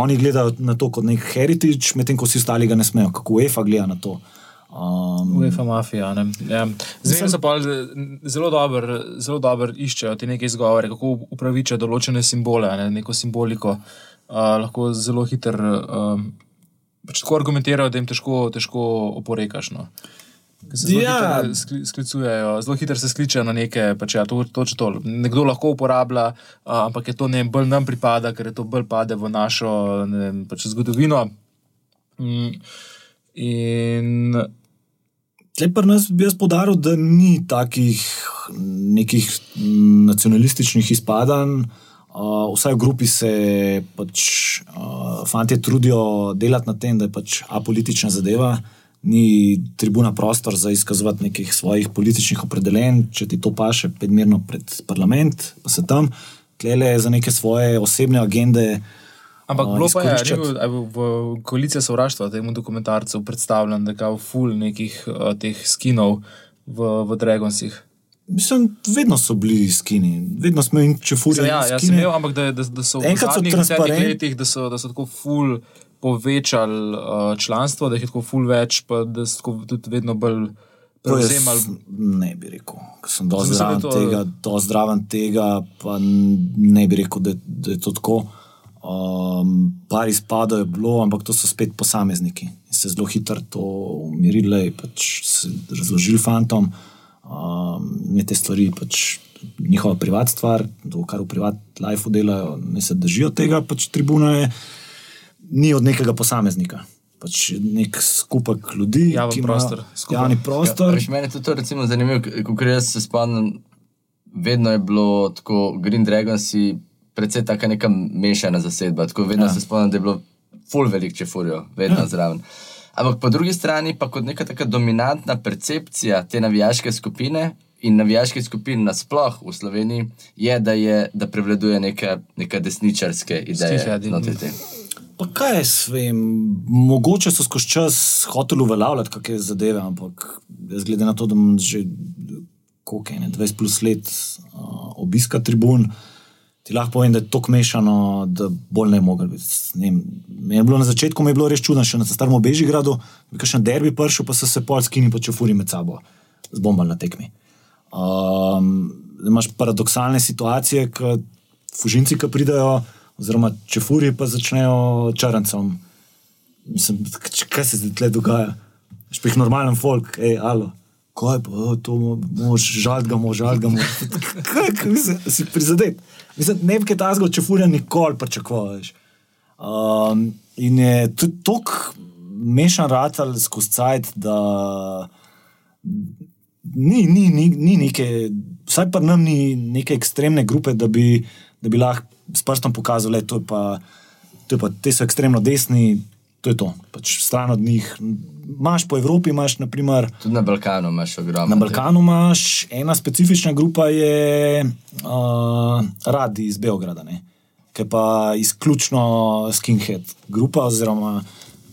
oni gledajo na to kot nek heritage, medtem ko vsi ostali ga ne smejo, kako UEFA gleda na to. Um, UEFA mafija. Ja. Zdaj se pa zelo dobro dober iščejo te neke izgovore, kako upravičiti določene simbole, ne, neko simboliko. Uh, lahko zelo hitro uh, pač tako argumentirajo, da jim težko, težko oporekaš. No. Zelo, ja. hitro sklicujejo, zelo hitro se skličejo na neke, pač ja, to, to, to. nekdo lahko uporablja, uh, ampak je to ne bolj nam pripada, ker je to bolj pade v našo ne, pač zgodovino. Mm. In Pri nas bi jaz podaril, da ni takih nekih nacionalističnih izpadanj. Uh, vsaj v grupi se pač uh, fanti trudijo delati na tem, da je pač apolitična zadeva, ni tribuna prostor za izkazovati nekih svojih političnih opredeljenj, če ti to paše, predmerno pred parlament, pa se tam, klele za neke svoje osebne agende. Ampak bilo pa je, da je v koaliciji sovraštva temu dokumentarcu predstavljen, da je kao full nekih uh, teh skinov v, v Dragonsih. Mislim, vedno so bili skini, vedno smo jim če furijo. Ja, jaz sem imel, ampak da, da, da so v zadnjih letih, da so, da so tako full povečali uh, članstvo, da jih je tako full več, pa da so tudi vedno bolj. Ne bi rekel, da sem dosti zdraven tega, do zdraven tega, pa ne bi rekel, da, da je to tako. Um, par izpadov je bilo, ampak to so spet posamezniki. In se zelo hitro to umirili, pač razložili fantom, um, te stvari, pač njihova privatna stvar, to, kar v privatnem lifeu delajo, ne se držijo tega, pač tribuna je ni od nekega posameznika. Pač nek skupek ljudi, javni prostor. Javni prostor. Ja, meni je to recimo zanimivo, ker jaz se spomnim, vedno je bilo tako Green Dragons precej tako neka mešana zasedba. Tako vedno ja. se spomnim, da je bilo full velik, če furijo, vedno ja. zraven. Ampak po drugi strani pa kot neka taka dominantna percepcija te navijaške skupine in navijaške skupine nasploh v Sloveniji je, da, je, da prevladuje neka, neka desničarske ideje. Pa kaj jaz vem, mogoče so skozi čas hoteli uveljavljati kakšne zadeve, ampak jaz glede na to, da imam že koliko, ne, 20 plus let uh, obiska tribun, ti lahko povem, da je to kmešano, da bolj ne mogel biti. Ne, na začetku mi je bilo res čudno, še na starem Bežigradu, je še na derbi prišel, pa so se polski in počefuri med sabo, zbombali na tekmi. Um, imaš paradoxalne situacije, ki fužinci, ki pridajo, oziroma čefuri pa začnejo črncem. Mislim, kaj se zdaj tle dogaja? Špih normalen folk, hej, alo kaj pa to, mož, žal ga mož, žal ga mož. Kaj si prizadet? Mislim, ne bi kaj ta zgolj, če furijo nikoli pričakuješ. Um, in je tako mešan ratal skozi cajt, da ni, ni, ni, ni neke, vsaj pa nam ni neke ekstremne grupe, da bi, da bi lahko s prstom pokazali, da te so ekstremno desni, to je to. Pač stran od njih. Imáš po Evropi, imaš naprimer. Tudi na Balkanu imaš ogromno. Na Balkanu imaš ena specifična grupa, je uh, Radi iz Beograda, ne? ki je pa izključno skinhead grupa, oziroma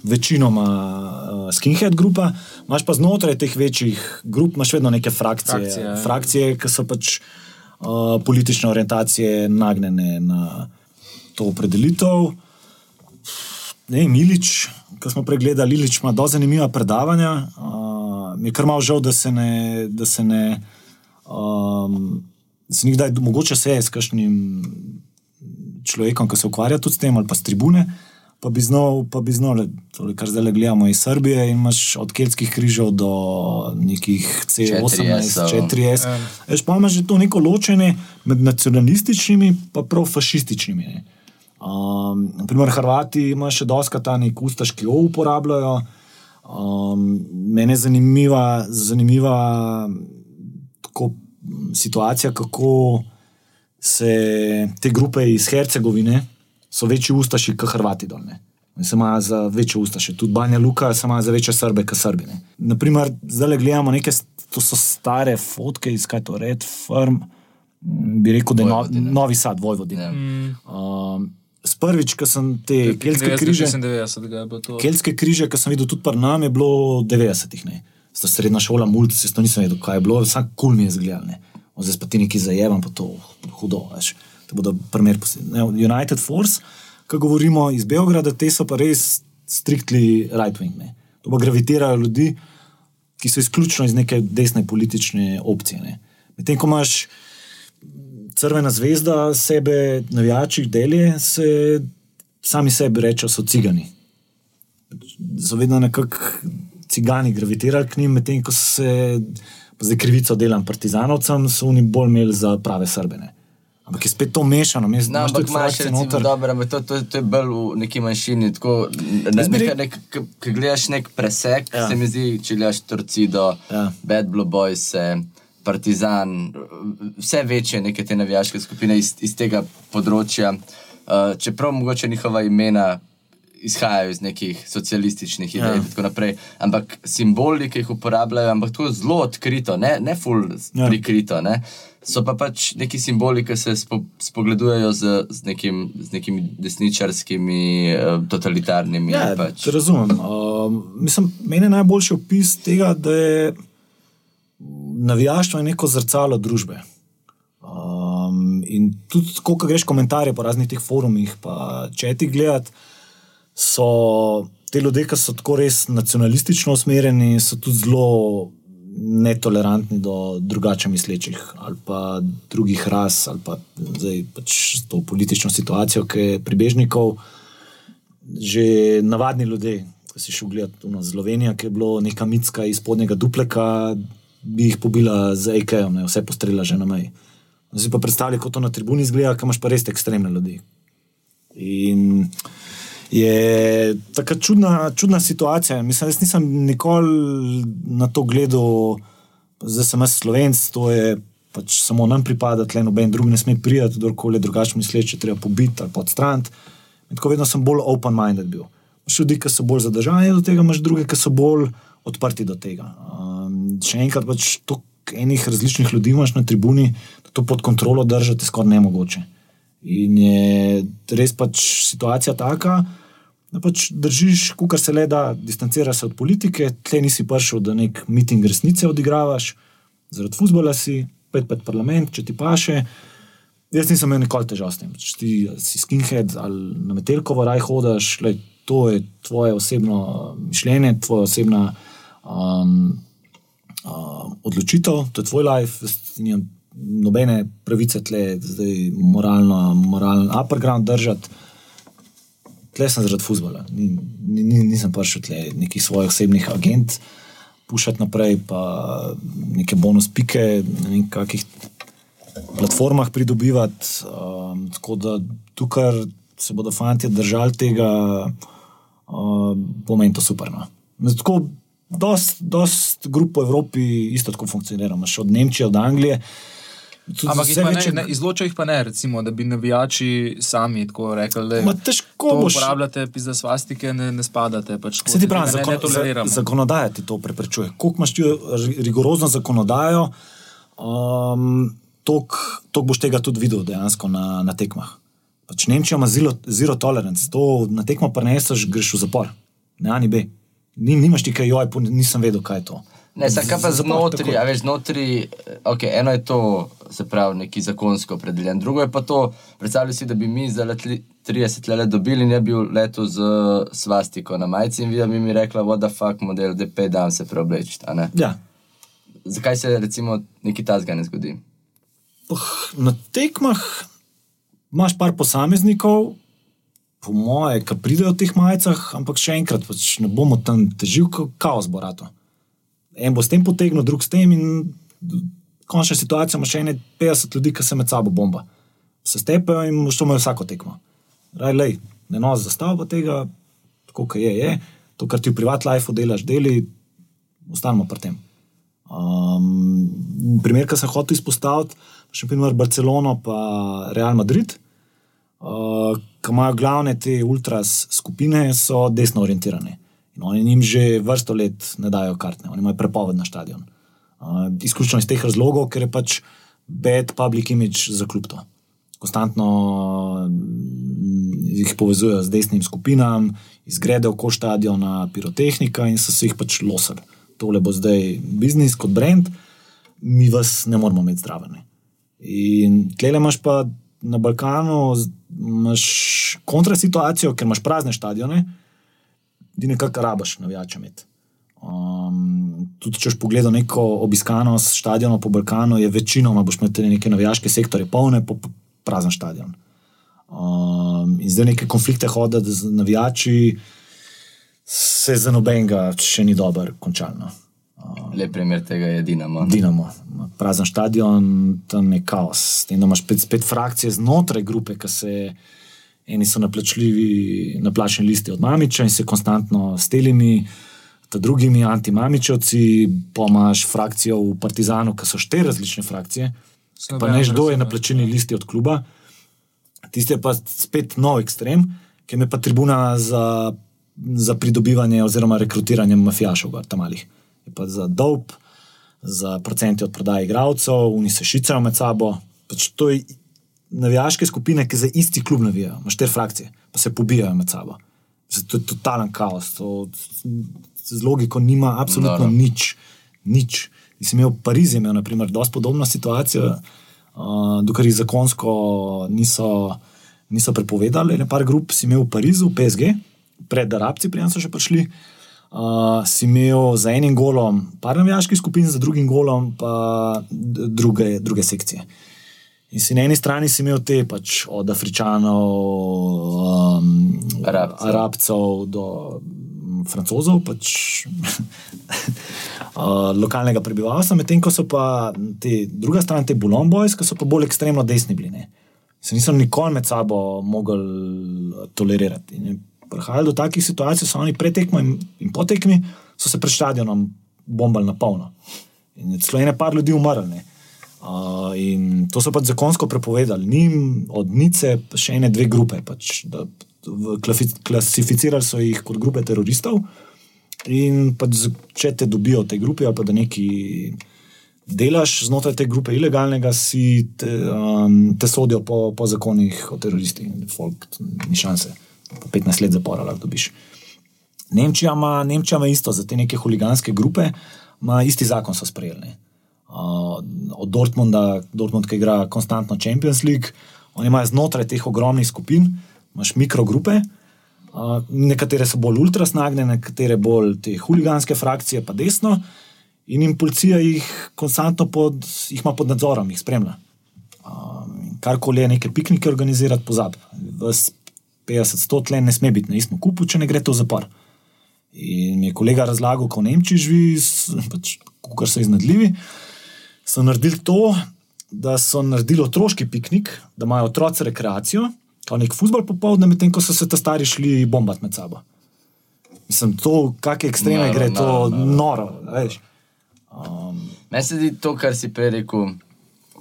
večinoma uh, skinhead grupa. Imáš pa znotraj teh večjih grup, imaš vedno neke frakcije, Frakcije, ja. frakcije ki so pač uh, politične orientacije nagnjene na to opredelitev. Ne, Milič, ki smo pregledali, Ilič ima zelo zanimiva predavanja. Uh, je kar malo žal, da se ne. Da se ne um, se nikdaj, mogoče se je s kakšnim človekom, ki se ukvarja tudi s tem, ali pa s tribune. Pa bi znal, pa bi znal, tole, kar zdaj le gledamo iz Srbije, imaš od keltskih križev do nekih C18, 4S-ov. 4S. Veš, pa imaš že to neko ločenje med nacionalističnimi in prav fašističnimi. Ne. Um, naprimer, Hrvati imajo še doska ta nek ustaški O uporabljajo. Um, mene je zanimiva, zanimiva tako, situacija, kako se te grupe iz Hercegovine so večji ustaši kot Hrvati dolne. Se ima za večje ustaše, tudi Banja Luka se ima za večje Srbe kot Srbine. Naprimer, zdaj le gledamo neke, to so stare fotke iz kaj to Red Firm, m, bi rekel, da je no. Novi Sad, Vojvodina. Ja. Um, Sprvič, ko sem te keltske križe, 96 ga je bilo to. keltske križe, ki sem videl tudi pri nam, je bilo v 90-ih. ne. Sta srednja šola, mulci, jaz to nisem vedel, kaj je bilo, vsak kul mi je zgledal. Zdaj pa ti neki zajevam, pa to hudo. Veš. To bodo primer posebej. United Force, ki govorimo iz Beograda, te so pa res striktli right-wing. ne. To pa gravitirajo ljudi, ki so izključno iz neke desne politične opcije. ne. Medtem ko imaš Crvena zvezda, sebe, navijači, delje, se sami sebi rečejo, so cigani. So vedno nekako cigani gravitirali k njim, medtem ko se, zdaj krivico delam partizanovcem, so oni bolj imeli za prave srbene. Ampak je spet to mešano, imaš No, ampak imaš recimo dobro, ampak to, to, to je bolj v neki manjšini. Tako, ne, bi nek, rekel- nek, Ko gledaš nek presek, Ja. se mi zdi, če gledaš Torcido, ja. Bad Blue Boys, Partizan, vse večje neke te navijaške skupine iz, iz tega področja. Uh, čeprav mogoče njihova imena izhajajo iz nekih socialističnih idej Ja. in tako naprej, ampak simboli, ki jih uporabljajo, ampak tako zelo odkrito, ne, ne ful Ja. ja. prikrito. Ne. So pa pač neki simboli, ki se spo, spogledujejo z, z, nekim, z nekimi desničarskimi, eh, totalitarnimi. Ja, pač. razumem. Um, mislim, meni je najboljši opis tega, da je navijaštvo je neko zrcalo družbe. Um, in tudi, ko greš komentarje po raznih teh forumih, pa če ti gledati, so te ljudje, ki so tako res nacionalistično usmerjeni, so tudi zelo netolerantni do drugače mislečih ali pa drugih ras, ali pa zdaj pač to politično situacijo, ki je pribežnikov že navadni ljudje, ki si šel gledati na Slovenijo, ki je bilo neka mitska iz spodnjega dupleka, bi jih pobila z ne, vse postrela že na meji. Zdaj pa predstavljaj, kako to na tribuni izgleda, kam imaš pa res ekstremne ljudi. In je tako čudna, čudna situacija. Mislim, jaz nisem nikoli na to gledal, zdaj sem jaz slovenc, to je pač samo nam pripada, tle noben drug ne sme priti, kdorkoli drugače misleče, treba pobiti ali podstraniti. In Tako vedno sem bolj open-minded bil. Ljudi, ki so bolj zadržani do tega, imaš druge, ki so bolj odprti do tega. Um, še enkrat, pač toliko enih različnih ljudi imaš na tribuni, da to pod kontrolo držati skoraj nemogoče. In je res pač situacija taka, da pač držiš, kar se le da, distanciraš se od politike, tle nisi prišel, da nek miting resnice odigravaš, zaradi futbola si, pet pet parlament, če ti paše. Jaz nisem imel nikoli težav s tem. Če ti si skinhead ali na metelkovo raj hodaš, lej, to je tvoje osebno mišljenje, tvoja osebna um, um, odločitev, to je tvoj life. Jaz nimam nobene pravice tle, zdaj moralno, moralno upper ground držati. Tle sem zaradi futbola, ni, ni, ni, nisem prišel tle nekih svojih osebnih agent, pušati naprej, pa neke bonus pike na nekakšnih platformah pridobivati. Um, tako da tukaj se bodo fanti držali tega, um, bo meni to super. No. Tako, dost, dost grup po Evropi isto tako funkcionira, imaš od Nemčije, od Anglije. Tudi Ampak jih pa ne, večje- ne, izločajo jih pa ne, recimo, da bi navijači sami tako rekli, da Ma težko to boš- uporabljate, pizza svastike, ne, ne spadate. Pač, Se ti pravi, zakon, za, zakonodaja ti to preprečuje. Koliko imaš ti ri- rigorozno zakonodajo, um, toliko boš tega tudi videl dejansko na, na tekmah. Pač Nemčija ima zero, zero tolerance, to na tekmo preneseš, greš v zapor. Ne, ani B. Ni, nimaš ti kaj, joj, nisem vedel, kaj je to. Ne, samo kaj pa znotraj, a veš, znotraj, okay, eno je to, se pravi, neki zakonsko opredeljen, drugo je pa to, predstavljaj si, da bi mi za let, 30 let dobili in je bil leto z svastiko na majici in vi bi mi rekla, what the fuck model, da pet dan se preobleči. a ne? Ja. Zakaj se recimo neki tazga ne zgodi? Poh, na tekmah imaš par posameznikov, po moje, ki pridejo v teh majicah, ampak še enkrat, pač ne bomo tam težili, kot kaos bo rato. En bo s tem potegnil, drug s tem, in končna situacija ima še ene 50 ljudi, ki se med sabo bomba. Se stepejo in to imajo vsako tekmo. Raj, lej, ne nos zastavba tega, tako kot je, je. To, kar ti v privat life delaš, deli, ostanemo pri tem. Um, primer, ki sem hotel izpostaviti, pa še primer Barcelono in Real Madrid, uh, ki imajo glavne te ultras skupine, so desno orientirane. In oni jim že vrsto let ne dajo kartne, oni imajo prepoved na stadion. Uh, izključno iz teh razlogov, ker je pač bad public image za klub to. Konstantno mm, jih povezujejo z desnim skupinam, izgrede oko stadiona, pirotehnika in so se jih pač losali. Tole bo zdaj biznis kot brand, mi vas ne moramo imeti zdravene. In tle imaš pa na Balkanu imaš kontrasituacijo, ker imaš prazne stadione, ti nekako rabaš navijače imeti. Um, tudi če boš pogledal neko obiskanost stadionov po Balkanu, je večinoma boš imel neke navijaške sektorje, polne, pa prazen stadion. Um, in zdaj neke konflikte hoditi z navijači, se za nobenega še ni dobro končalno. Lep primer tega je Dinamo. ne? Dinamo, prazen stadion, tam je kaos. Tem, da imaš spet, spet frakcije znotraj grupe, ki se eni so na plačljivi, na plačni listi od Mamiča in se konstantno s telimi, ta drugimi antimamičevci, pa imaš frakcijo v Partizanu, ki so štiri različne frakcije, So pa ne nobene kdo je na plačilni listi od kluba. Tisti je pa spet nov ekstrem, ki je pa tribuna za, za pridobivanje oziroma rekrutiranje mafijašov, tam malih. Je pa za dolg, za procenti od prodaje igralcev, oni se šicajo med sabo. Pač to je navijaške skupine, ki za isti klub navijajo, imaš štiri frakcije, pa se pobijajo med sabo. Zdaj, To je totalen kaos, to z logiko nima absolutno Noro. nič. nič. Sem imel v Parizu, imel naprimer, dosti podobno situacijo, uh, dokler jih zakonsko niso, niso prepovedali. Nekaj grup si imel v Parizu, v PSG, pred Arabci, prijem so še prišli. Uh, si imel za enim golom par navijaških skupin, za drugim golom pa druge, druge sekcije. In si na eni strani si imel te, pač, od Afričanov, um, Arabcev. Arabcev do mm, Francozov, pač, uh, lokalnega prebivalstva, medtem ko so pa te druga stran, te Boulogne Boys, ki so pa bolj ekstremno desni bili. Ne. Se niso nikoli med sabo mogli tolerirati. In je prihajalo do takih situacij, so oni pred tekmo in, in po tekmi, so se pred stadionom bombali na polno. In je celo ene par ljudi umrlo. Uh, in to so pač zakonsko prepovedali. Njim od Nice pa še ene dve grupe. Pač, da, v, klasificirali so jih kot grupe teroristov. In pač, če te dobijo v tej grupi, ali pa da neki delaš znotraj te grupe ilegalnega, si te, um, te sodijo po, po zakonih o teroristih. Folk, ni šanse. Po 15 let zapora lahko dobiš. Nemčija ima, Nemčija ima isto, za te neke huliganske grupe, ima isti zakon so sprejeli. ne. Uh, od Dortmunda, Dortmund, ki igra konstantno Champions League, oni imajo znotraj teh ogromnih skupin, imaš mikrogrupe, uh, nekatere so bolj ultrasnagne, nekatere bolj te huliganske frakcije, pa desno, in jim policija jih konstantno pod, jih ima pod nadzorom, jih spremlja. Um, karkoli je neke piknike organizirati, pozab. Ves 50-100 tle ne sme biti na istem kupu, če ne gre to v zapor. In mi je kolega razlagal, ko v Nemčiji živi, pač, kar so iznadljivi, so naredili to, da so naredili otroški piknik, da imajo otroci rekreacijo, kot nek futbol popoldne, medtem ko so se ta stari šli bombati med sabo. Mislim, to, kakšne ekstreme Noro, gre, to noro, noro. noro. veš. Meni se zdi to, kar si prej rekel,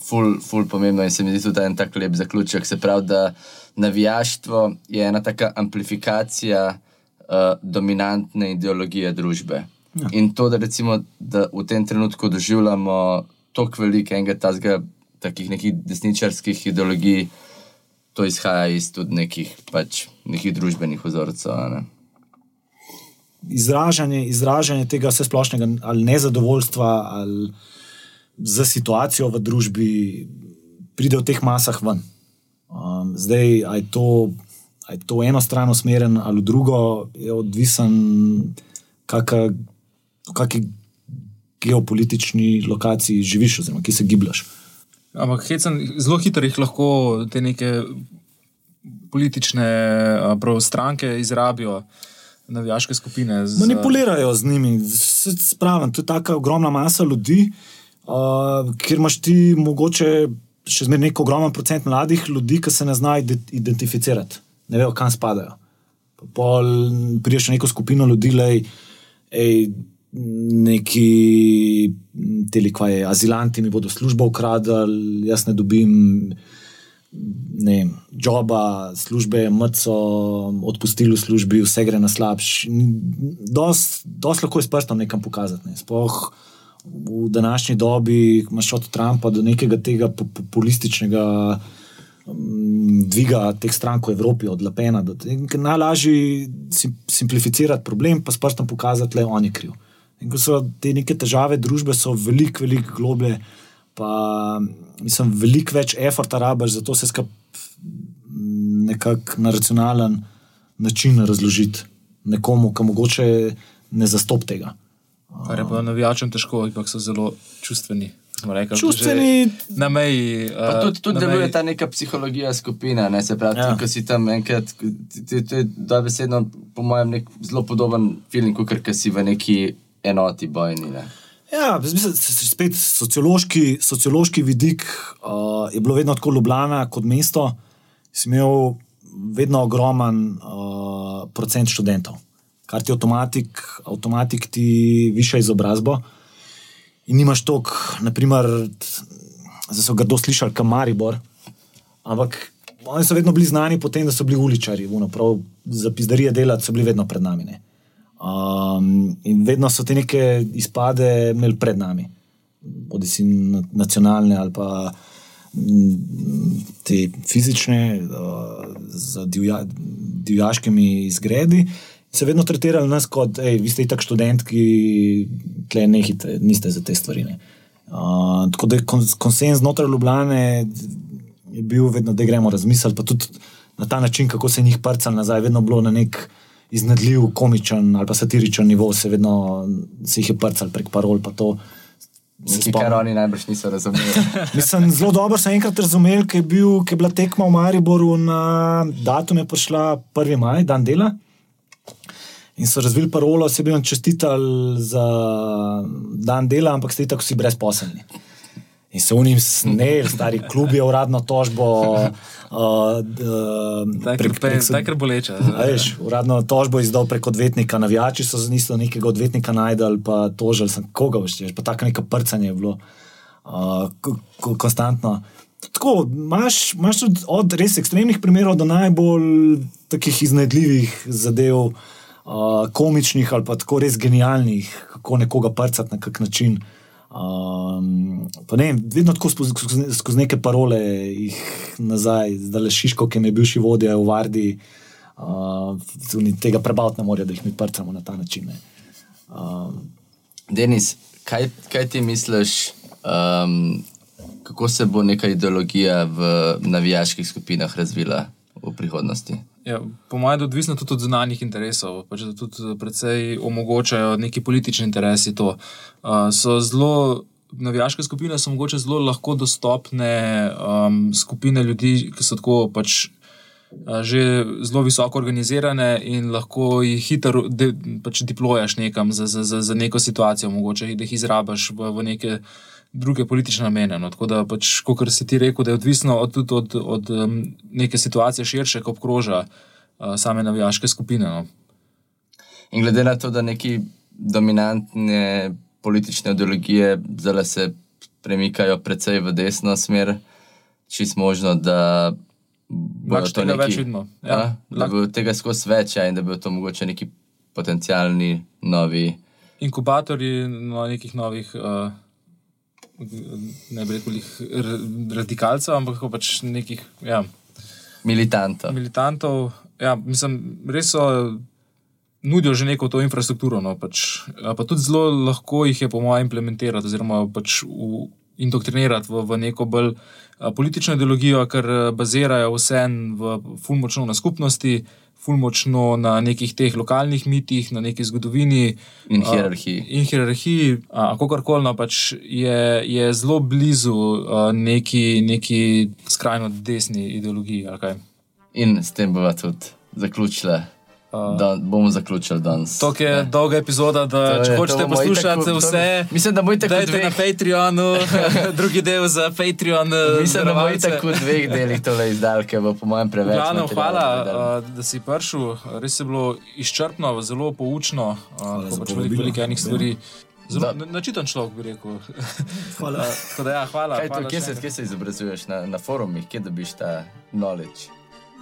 ful, ful pomembno in se mi zdi tudi en tak lep zaključek. Se pravi, da navijaštvo je ena taka amplifikacija uh, dominantne ideologije družbe. Ja. In to, da recimo da v tem trenutku doživljamo toliko veliko enega tazga, takih nekih desničarskih ideologij, to izhaja iz tudi nekih, pač, nekih družbenih vzorcev. Ne? izražanje, izražanje tega vse splošnega ali nezadovoljstva ali za situacijo v družbi pride v teh masah ven. Um, zdaj, ali je to, je to eno stran usmerjen ali drugo, je odvisen, kakšni geopolitični lokaciji živiš, oziroma ki se gibljaš. Ampak hecen, zelo hitro jih lahko te neke politične prav, stranke izrabijo, navijaške skupine. Z, Manipulirajo z njimi, spravim. To je tako ogromna masa ljudi, uh, kjer imaš ti mogoče še zmeraj neko ogromen procent mladih ljudi, ki se ne znajo ide- identificirati, ne vejo, kam spadajo. Pa Pol priješ v neko skupino ljudi, lej, ej, neki teli, kva je, azilanti mi bodo službo ukradali, jaz ne dobim ne vem, joba, službe, mrco, odpustili v službi, vse gre na slabš. Dost, dost lahko je s prstom nekam pokazati. Ne. Sploh v današnji dobi, imaš od Trumpa do nekega tega po- populističnega mm, dviga teh strank v Evropi, od tega, najlažje sim, simplificirati problem, pa s prstom pokazati, da je on je kriv. In ko so te neke težave družbe, so veliko, veliko globlje, pa mislim, veliko več eforta rabaš, zato se skupaj nekako na racionalen način razložiti nekomu, ki mogoče ne zastop tega. Kar je pa navijačem težko, ampak so zelo čustveni. Rekli, Čustveni- Na meji. Pa eh, tudi, tudi deluje meji- ta neka psihologija skupine, ne se pravi, Ja. ko si tam enkrat, to je dobesedno, po mojem, nek zelo podoben film, kot kar si v neki enoti bojni. Ne. Ja, mislim, spet sociološki, sociološki vidik uh, je bilo vedno tako Ljubljana kot mesto. Si imel vedno ogromen uh, procent študentov, kar ti avtomatik, avtomatik ti viša izobrazbo. In nimaš toliko, naprimer, zdaj so grdo slišali, kam Maribor, ampak oni so vedno bili znani po tem, da so bili uličari, ono, prav za pizdarije delati so bili vedno pred nami. Ne. Um, in vedno so te neke izpade imeli pred nami, bodi si na- nacionalne ali pa mm, te fizične, uh, z divja, divjaškimi izgredi. Se vedno tretirali nas kot, hej, vi ste itak študentki, tle nehite, niste za te stvari. Ne. Uh, tako da je kons konsens znotraj Ljubljane je bil vedno, da gremo razmisliti, pa tudi na ta način, kako se njih prcali nazaj, vedno bilo na nek iznadljiv, komičen ali pa satiričen nivo, se vedno se jih je prcal prek parol. pa to Nekaj, kar oni najbrž niso razumeli. Mislim, zelo dobro sem enkrat razumel, ker je, bil, ker je bila tekma v Mariboru na datum, je prišla 1. maj, dan dela. In so razvili parolo, se bi vam čestitali za dan dela, ampak ste tako vsi brezposelni. In se v njim snel, stari klub je uradno tožbo. Uh, Ta je kar pe- ta je kar boleča. A Veš, uradno tožbo izdal prek odvetnika, navijači so z niso nekega odvetnika najdel, pa tožili sem koga veš, pa tako neko prcanje je bilo uh, ko- ko- konstantno. Tako, imaš, imaš tudi od res ekstremnih primerov do najbolj takih iznajdljivih zadev, uh, komičnih ali pa tako res genialnih, kako nekoga prcati na kak način. Um, ne, vedno tako skozi, skozi, skozi neke parole jih nazaj, zdaj le Šiško, ki je bivši vodja v Vardi, uh, tega prebaviti ne morejo, da jih mi prcamo na ta način. ne. Um, Denis, kaj, kaj ti misliš, um, kako se bo neka ideologija v navijaških skupinah razvila v prihodnosti? Ja, po mojem, je odvisno tudi od zunanjih interesov, pač da tudi precej omogočajo neki politični interesi to. Uh, so zelo, navijaške skupine so mogoče zelo lahko dostopne um, skupine ljudi, ki so tako pač. a, Že zelo visoko organizirane in lahko jih hitro de, pač deployaš nekam za, za, za, za neko situacijo, mogoče da jih izrabiš v, v neke druge politične namene. No. Tako da, pač, kot si ti rekel, da je odvisno od, tudi od, od um, neke situacije širše, ko obkroža uh, same navijaške skupine. No. In glede na to, da neki dominantne politične ideologije zdaj se premikajo precej v desno smer, čist možno, da Lahko to tega neki, več vidimo. Ja, Ja, da bo tega skozi več ja, in da bo to mogoče neki potencialni novi. Inkubatorji no, nekih novih, uh, ne bi rekel, radikalcev, ampak pač nekih ja, Militantov. militantov. Ja, mislim, res so. Nudijo že neko to infrastrukturo, no, pač, pa tudi zelo lahko jih je, po mojem, implementirati, oziroma pač v, indoktrinirati v, v neko bolj a, politično ideologijo, ker bazirajo vse v fulmočno na skupnosti, fulmočno na nekih teh lokalnih mitih, na neki zgodovini. In hierarhiji. In hierarhiji, kako koli, no, pač je, je zelo blizu a, neki, neki skrajno desni ideologiji. In s tem bomo tudi zaključili. Da, bomo zaključili danes. To je dolga epizoda, da To če je- to hočete poslušati itak v- to- vse, Mislim, da bo itak v dajte na Patreonu, drugi del za Patreon. eh, Mislim, da darovalce. tako v dveh delih tole izdelke, bo po mojem preveč. Glavno, hvala, uh, da si prišel. Res je bilo izčrpno, zelo poučno, uh, pač veliko, veliko enih stvari. Zelo Da. na- načiten človek bi rekel. Hvala. Uh, tako da, ja, hvala. Kaj to, hvala kje, še se, kje se izobrazuješ? Na, na forumih, kje dobiš ta knowledge?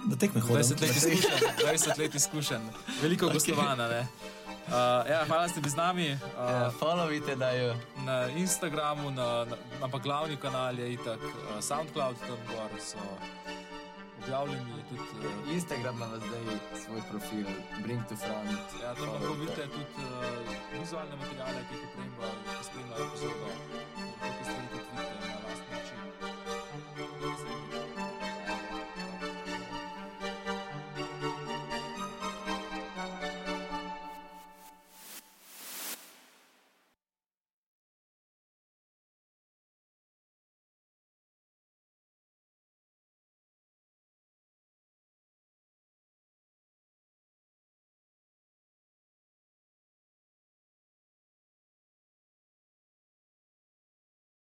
Da tekme hodim. 20 let izkušenj, 20 let izkušenj, veliko okay. gostovanja. ne. Uh, ja, hvala, da ste bili z nami. Uh, Followite da jo. na Instagramu, na, na, ampak glavni kanal je itak uh, SoundCloud, tam gor so objavljeni tudi. Uh, Instagram ima zdaj svoj profil, Bring to Front. ja, tam lahko vidite tudi uh, vizualne materiale, ki jih opremljajo, ki spremljajo epizodo. Tukaj stvari